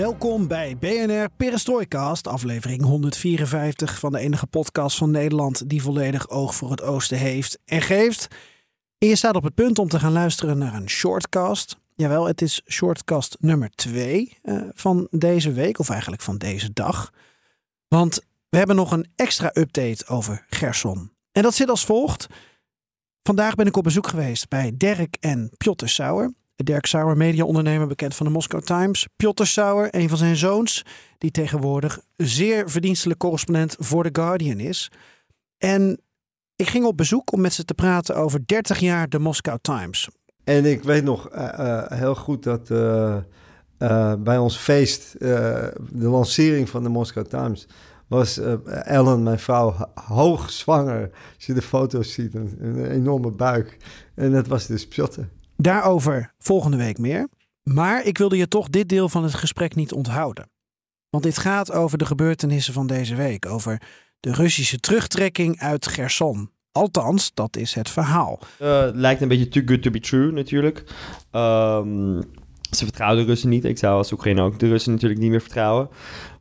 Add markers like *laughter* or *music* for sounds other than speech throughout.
Welkom bij BNR Perestroikast, aflevering 154 van de enige podcast van Nederland die volledig oog voor het oosten heeft en geeft. Je staat op het punt om te gaan luisteren naar een shortcast. Jawel, het is shortcast nummer 2 uh, van deze week, of eigenlijk van deze dag. Want we hebben nog een extra update over Gerson. En dat zit als volgt. Vandaag ben ik op bezoek geweest bij Dirk en Piotr Sauer. Dirk Sauer, mediaondernemer, bekend van de Moscow Times. Piotr Sauer, een van zijn zoons, die tegenwoordig zeer verdienstelijk correspondent voor The Guardian is. En ik ging op bezoek om met ze te praten over 30 jaar de Moscow Times. En ik weet nog uh, uh, heel goed dat uh, bij ons feest, de lancering van de Moscow Times, was Ellen, mijn vrouw, hoog zwanger. Als je de foto's ziet, een, een enorme buik. En dat was dus Piotr. Daarover volgende week meer. Maar ik wilde je toch dit deel van het gesprek niet onthouden. Want dit gaat over de gebeurtenissen van deze week. Over de Russische terugtrekking uit Gerson. Althans, dat is het verhaal. Uh, lijkt een beetje too good to be true natuurlijk. Um, ze vertrouwen de Russen niet. Ik zou als Oekraïne ook de Russen natuurlijk niet meer vertrouwen.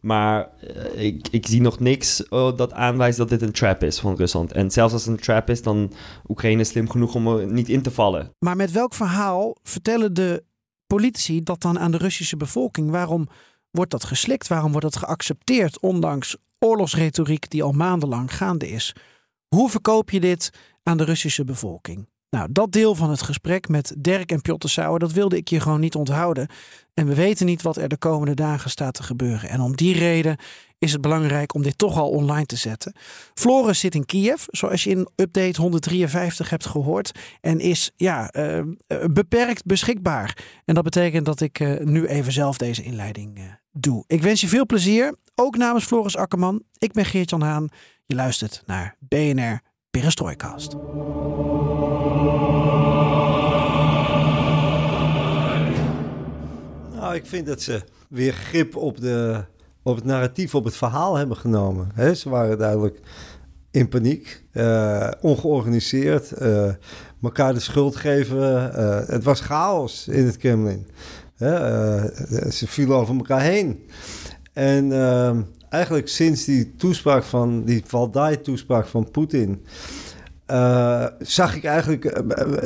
Maar uh, ik, ik zie nog niks uh, dat aanwijst dat dit een trap is van Rusland. En zelfs als het een trap is, dan Oekraïne slim genoeg om er niet in te vallen. Maar met welk verhaal vertellen de politici dat dan aan de Russische bevolking? Waarom wordt dat geslikt? Waarom wordt dat geaccepteerd, ondanks oorlogsretoriek die al maandenlang gaande is? Hoe verkoop je dit aan de Russische bevolking? Nou, dat deel van het gesprek met Dirk en Piotr Sauer, dat wilde ik je gewoon niet onthouden. En we weten niet wat er de komende dagen staat te gebeuren. En om die reden is het belangrijk om dit toch al online te zetten. Floris zit in Kiev, zoals je in update 153 hebt gehoord. En is ja, uh, beperkt beschikbaar. En dat betekent dat ik uh, nu even zelf deze inleiding doe. Ik wens je veel plezier, ook namens Floris Akkerman. Ik ben Geert-Jan Haan. Je luistert naar BNR Perestroikast. Nou, ik vind dat ze weer grip op, de, op het narratief, op het verhaal hebben genomen. He, ze waren duidelijk in paniek, uh, ongeorganiseerd, uh, elkaar de schuld geven. Uh, het was chaos in het Kremlin. ze vielen over elkaar heen. En eigenlijk sinds die toespraak van, die Valdai-toespraak van Poetin, zag ik eigenlijk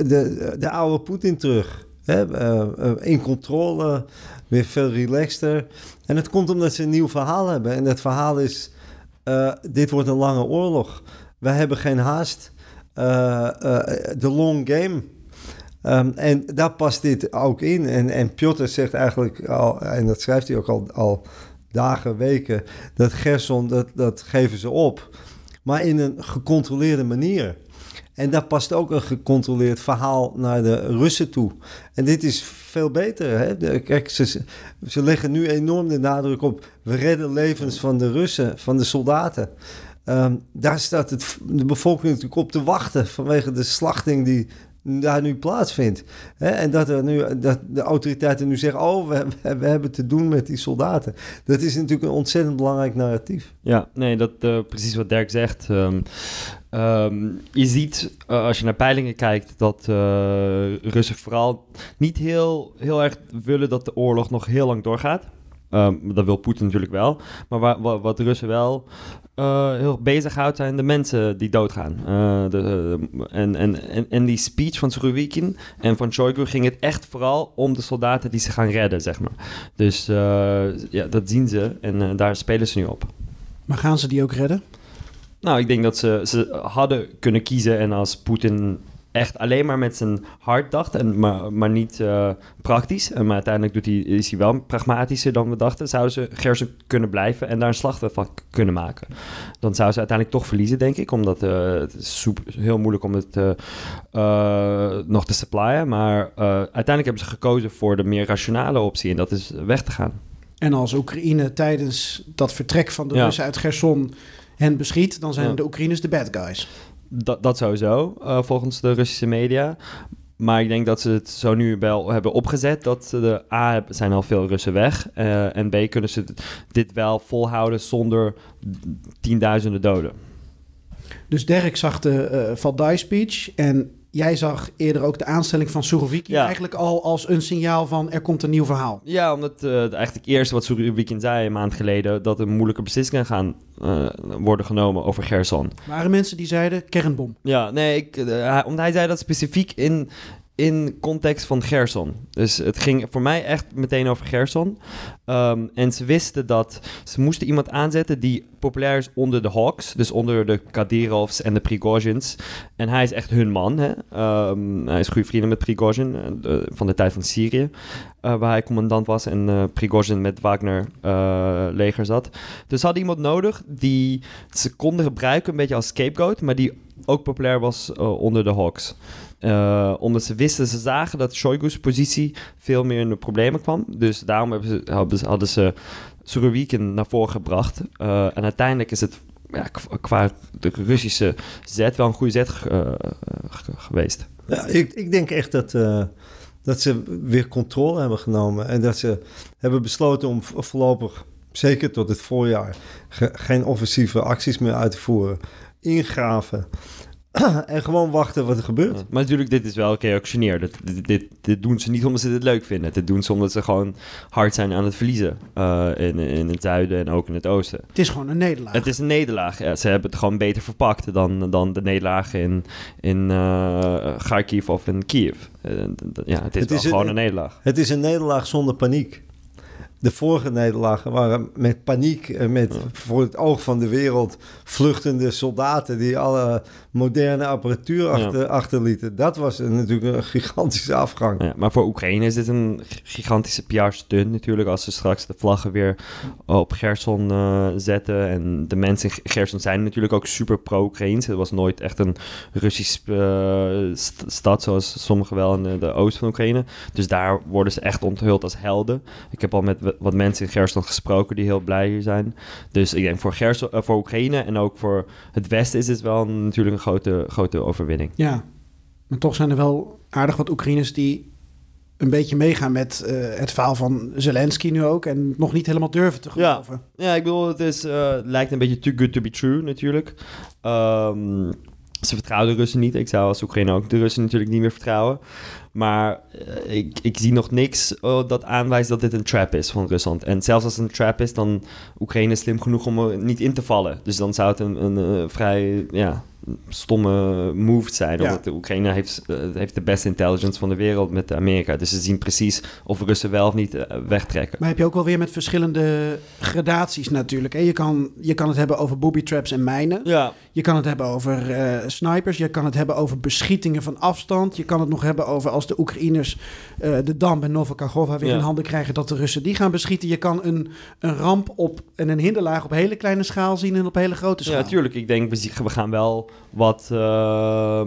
de, de oude Poetin terug. Hè? Uh, in controle, weer veel relaxter. En het komt omdat ze een nieuw verhaal hebben. En dat verhaal is, uh, dit wordt een lange oorlog. Wij hebben geen haast. De long game. Um, en daar past dit ook in. En, en Piotr zegt eigenlijk al, en dat schrijft hij ook al, al dagen, weken, dat Gerson, dat, dat geven ze op. Maar in een gecontroleerde manier. En daar past ook een gecontroleerd verhaal naar de Russen toe. En dit is veel beter. Hè? Kijk, ze, leggen nu enorm de nadruk op... we redden levens van de Russen, van de soldaten. Um, daar staat het, de bevolking natuurlijk op te wachten... vanwege de slachting die daar nu plaatsvindt. Hè? En dat, er nu, dat de autoriteiten nu zeggen: Oh, we, we, hebben te doen met die soldaten. Dat is natuurlijk een ontzettend belangrijk narratief. Ja, nee, dat uh, precies wat Dirk zegt. Um, um, je ziet uh, als je naar peilingen kijkt dat uh, Russen vooral niet heel, heel erg willen dat de oorlog nog heel lang doorgaat. Um, dat wil Poetin natuurlijk wel. Maar wat, wat de Russen wel uh, heel bezighoudt zijn de mensen die doodgaan. Uh, de, uh, en, en, en, en die speech van Surovikin en van Shoigu ging het echt vooral om de soldaten die ze gaan redden, zeg maar. Dus ja, dat zien ze en daar spelen ze nu op. Maar gaan ze die ook redden? Nou, ik denk dat ze, ze hadden kunnen kiezen en als Poetin echt alleen maar met zijn hart dacht, en, maar, maar niet uh, praktisch. En, maar uiteindelijk doet hij, is hij wel pragmatischer dan we dachten. Zouden ze Gerson kunnen blijven en daar een slag van kunnen maken. Dan zouden ze uiteindelijk toch verliezen, denk ik. Omdat uh, het is super, heel moeilijk om het uh, nog te supplyen. Maar uiteindelijk hebben ze gekozen voor de meer rationale optie. En dat is weg te gaan. En als Oekraïne tijdens dat vertrek van de Russen uit Gerson hen beschiet, dan zijn de Oekraïners de bad guys. Dat, dat sowieso, uh, volgens de Russische media. Maar ik denk dat ze het zo nu wel hebben opgezet dat de A zijn al veel Russen weg uh, en B kunnen ze dit wel volhouden zonder tienduizenden doden. Dus Dirk zag de uh, Valdai speech en Jij zag eerder ook de aanstelling van Surovikin eigenlijk al als een signaal van er komt een nieuw verhaal. Ja, omdat uh, eigenlijk eerst wat Surovikin zei een maand geleden... dat er moeilijke beslissingen gaan uh, worden genomen over Gerson. Waren mensen die zeiden kernbom? Ja, nee, ik, uh, omdat hij zei dat specifiek in in context van Gerson. Dus het ging voor mij echt meteen over Gerson. Um, en ze wisten dat ze moesten iemand aanzetten die populair is onder de Hawks. Dus onder de Kadyrovs en de Prigozhins. En hij is echt hun man. Hè? Um, hij is goede vrienden met Prigozhin uh, van de tijd van Syrië. Uh, waar hij commandant was en uh, met Wagner leger zat. Dus ze hadden iemand nodig die ze konden gebruiken een beetje als scapegoat. Maar die ook populair was onder de Hawks. Uh, omdat ze wisten, ze zagen dat Shoigu's positie veel meer in de problemen kwam. Dus daarom hebben ze, hadden ze Surovikin naar voren gebracht. Uh, en uiteindelijk is het ja, qua de Russische zet wel een goede zet uh, geweest. Ja, ik, ik denk echt dat, dat ze weer controle hebben genomen. En dat ze hebben besloten om voorlopig, zeker tot het voorjaar, ge, geen offensieve acties meer uit te voeren. Ingraven. *clears throat* en gewoon wachten wat er gebeurt. maar natuurlijk, dit is wel reactioneer. Dit, dit, dit, doen ze niet omdat ze dit leuk vinden. Dit doen ze omdat ze gewoon hard zijn aan het verliezen. Uh, in, in het zuiden en ook in het oosten. Het is gewoon een nederlaag. Het is een nederlaag. Ja, ze hebben het gewoon beter verpakt dan, dan de nederlagen in, in uh, Kharkiv of in Kiev. Uh, ja, het is, het is gewoon een, een nederlaag. Het is een nederlaag zonder paniek de vorige nederlagen waren met paniek, met voor het oog van de wereld vluchtende soldaten die alle moderne apparatuur achter, achterlieten. Dat was natuurlijk een gigantische afgang. Ja, maar voor Oekraïne is dit een gigantische PR-stunt natuurlijk als ze straks de vlaggen weer op Gerson uh, zetten. En de mensen in Gerson zijn natuurlijk ook super pro-Oekraïns. Het was nooit echt een Russisch uh, stad zoals sommigen wel in de oost van Oekraïne. Dus daar worden ze echt onthuld als helden. Ik heb al met wat mensen in Gerson gesproken die heel blij hier zijn. Dus ik denk voor, Gerson, uh, voor Oekraïne en ook voor het Westen is dit wel natuurlijk een grote, grote overwinning. Ja, maar toch zijn er wel aardig wat Oekraïners die een beetje meegaan met uh, het verhaal van Zelensky nu ook en nog niet helemaal durven te geloven. Ja, ja ik bedoel, het is, uh, lijkt een beetje too good to be true natuurlijk. Um, ze vertrouwen de Russen niet. Ik zou als Oekraïne ook de Russen natuurlijk niet meer vertrouwen. Maar uh, ik, ik zie nog niks uh, dat aanwijst dat dit een trap is van Rusland. En zelfs als het een trap is, dan Oekraïne slim genoeg om er niet in te vallen. Dus dan zou het een, een, een vrij ja, stomme move zijn. Ja. Omdat de Oekraïne heeft, uh, heeft de beste intelligence van de wereld met Amerika. Dus ze zien precies of Russen wel of niet uh, wegtrekken. Maar heb je ook wel weer met verschillende gradaties natuurlijk. Hè? Je, kan, je kan het hebben over booby traps en mijnen. Ja. Je kan het hebben over uh, snipers. Je kan het hebben over beschietingen van afstand. Je kan het nog hebben over als de Oekraïners de dam bij Novakagova weer ja. in handen krijgen... dat de Russen die gaan beschieten. Je kan een, een ramp op en een hinderlaag op hele kleine schaal zien en op hele grote schaal. Ja, natuurlijk. Ik denk, we gaan wel wat uh,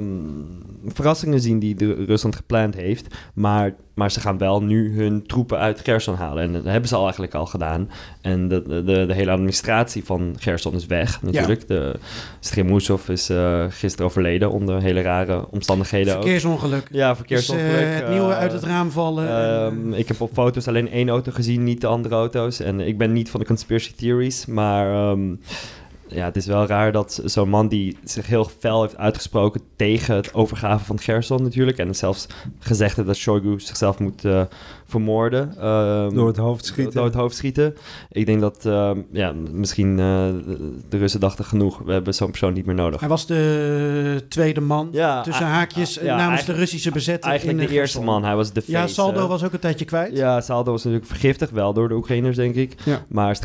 verrassingen zien die de Rusland gepland heeft. Maar, maar ze gaan wel nu hun troepen uit Gerson halen. En dat hebben ze al eigenlijk al gedaan. En de, de, de hele administratie van Gerson is weg natuurlijk. Ja. De Stremusov is uh, gisteren overleden onder hele rare omstandigheden. Verkeersongeluk. Ook. Ja, verkeersongeluk. Dus, uh, het nieuwe uit het raam vallen. Uh, ik heb op foto's alleen één auto gezien, niet de andere auto's. En ik ben niet van de conspiracy theories, maar... Um, ja, het is wel raar dat zo'n man die zich heel fel heeft uitgesproken tegen het overgaven van Gerson natuurlijk. En zelfs gezegd heeft dat Shoigu zichzelf moet uh, vermoorden. Um, door het hoofd schieten. Door het hoofd schieten. Ik denk dat, uh, ja, misschien uh, de Russen dachten genoeg, we hebben zo'n persoon niet meer nodig. Hij was de tweede man, ja, tussen haakjes, ja, namens de Russische bezetting. Eigenlijk in de eerste man, hij was de face. Ja, Saldo was ook een tijdje kwijt. Ja, Saldo was natuurlijk vergiftigd, wel door de Oekraïners denk ik. Ja. Maar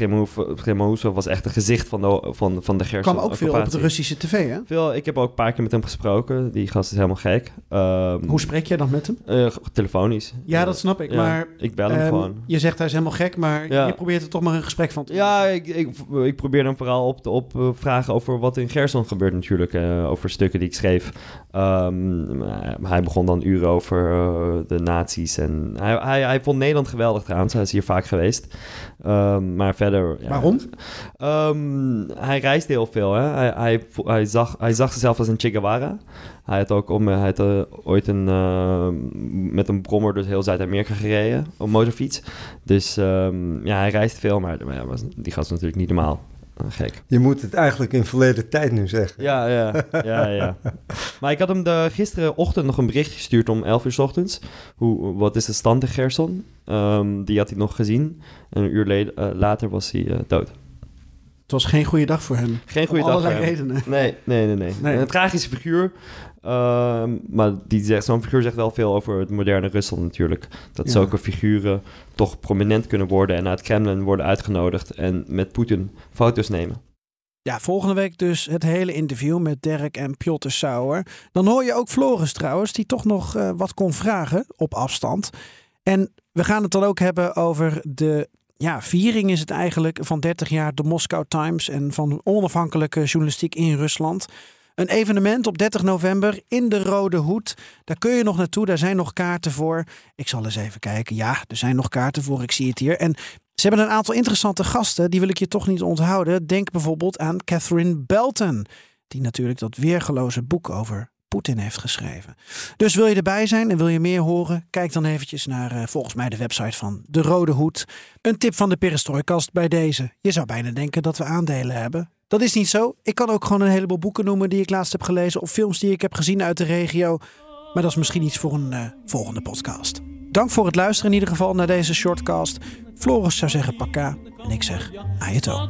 Stremousov was echt het gezicht van de, van van, de Gerson. kwam ook veel op de. Russische tv, hè? Veel, ik heb ook een paar keer met hem gesproken. Die gast is helemaal gek. Ehm, Hoe spreek jij dan met hem? eh, telefonisch. Ja, dat snap ik. Ja, maar ik bel hem ehm, gewoon. je zegt hij is helemaal gek, maar Ja. je probeert er toch maar een gesprek van te Ja, maken. ik, ik, ik probeer hem vooral op te op, eh, vragen over wat in Gerson gebeurt natuurlijk. eh, over stukken die ik schreef. Ehm, maar hij begon dan uren over eh, de nazi's. En hij, hij, hij vond Nederland geweldig trouwens. Hij is hier vaak geweest. Ehm, maar verder... Ja, Waarom? Hij reisde heel veel. Hè? Hij, hij, hij, zag, hij zag zichzelf als een Che Guevara. Hij had ook om, hij had, eh, ooit een, eh, met een brommer door heel Zuid-Amerika gereden. Op motorfiets. Dus ehm, ja, hij reist veel. Maar, maar ja, was, die gast is natuurlijk niet normaal. Eh, gek. Je moet het eigenlijk in verleden tijd nu zeggen. Ja, ja, ja, ja. Maar ik had hem de, gisterenochtend nog een bericht gestuurd om 11 uur 's ochtends. Hoe, wat is de stand in Gerson? Ehm, die had hij nog gezien. En een uur le- eh, later was hij eh, dood. Het was geen goede dag voor hem. Geen goede dag voor allerlei hem. redenen. Nee, nee, nee, nee. Nee. Een tragische figuur. ehm, maar die zegt, zo'n figuur zegt wel veel over het moderne Rusland natuurlijk. Dat Ja. zulke figuren toch prominent kunnen worden en naar het Kremlin worden uitgenodigd en met Poetin foto's nemen. Ja, volgende week dus het hele interview met Dirk en Piotr Sauer. Dan hoor je ook Floris trouwens, die toch nog eh, wat kon vragen op afstand. En we gaan het dan ook hebben over de ja, viering is het eigenlijk van 30 jaar de Moscow Times en van onafhankelijke journalistiek in Rusland. Een evenement op 30 november in de Rode Hoed. Daar kun je nog naartoe, daar zijn nog kaarten voor. Ik zal eens even kijken. Ja, er zijn nog kaarten voor, ik zie het hier. En ze hebben een aantal interessante gasten, die wil ik je toch niet onthouden. Denk bijvoorbeeld aan Catherine Belton, die natuurlijk dat weergeloze boek over Poetin heeft geschreven. Dus wil je erbij zijn en wil je meer horen? Kijk dan eventjes naar eh, volgens mij de website van De Rode Hoed. Een tip van de Perestrooikast bij deze. Je zou bijna denken dat we aandelen hebben. Dat is niet zo. Ik kan ook gewoon een heleboel boeken noemen die ik laatst heb gelezen of films die ik heb gezien uit de regio. Maar dat is misschien iets voor een eh, volgende podcast. Dank voor het luisteren in ieder geval naar deze shortcast. Floris zou zeggen pakka en ik zeg ajeto.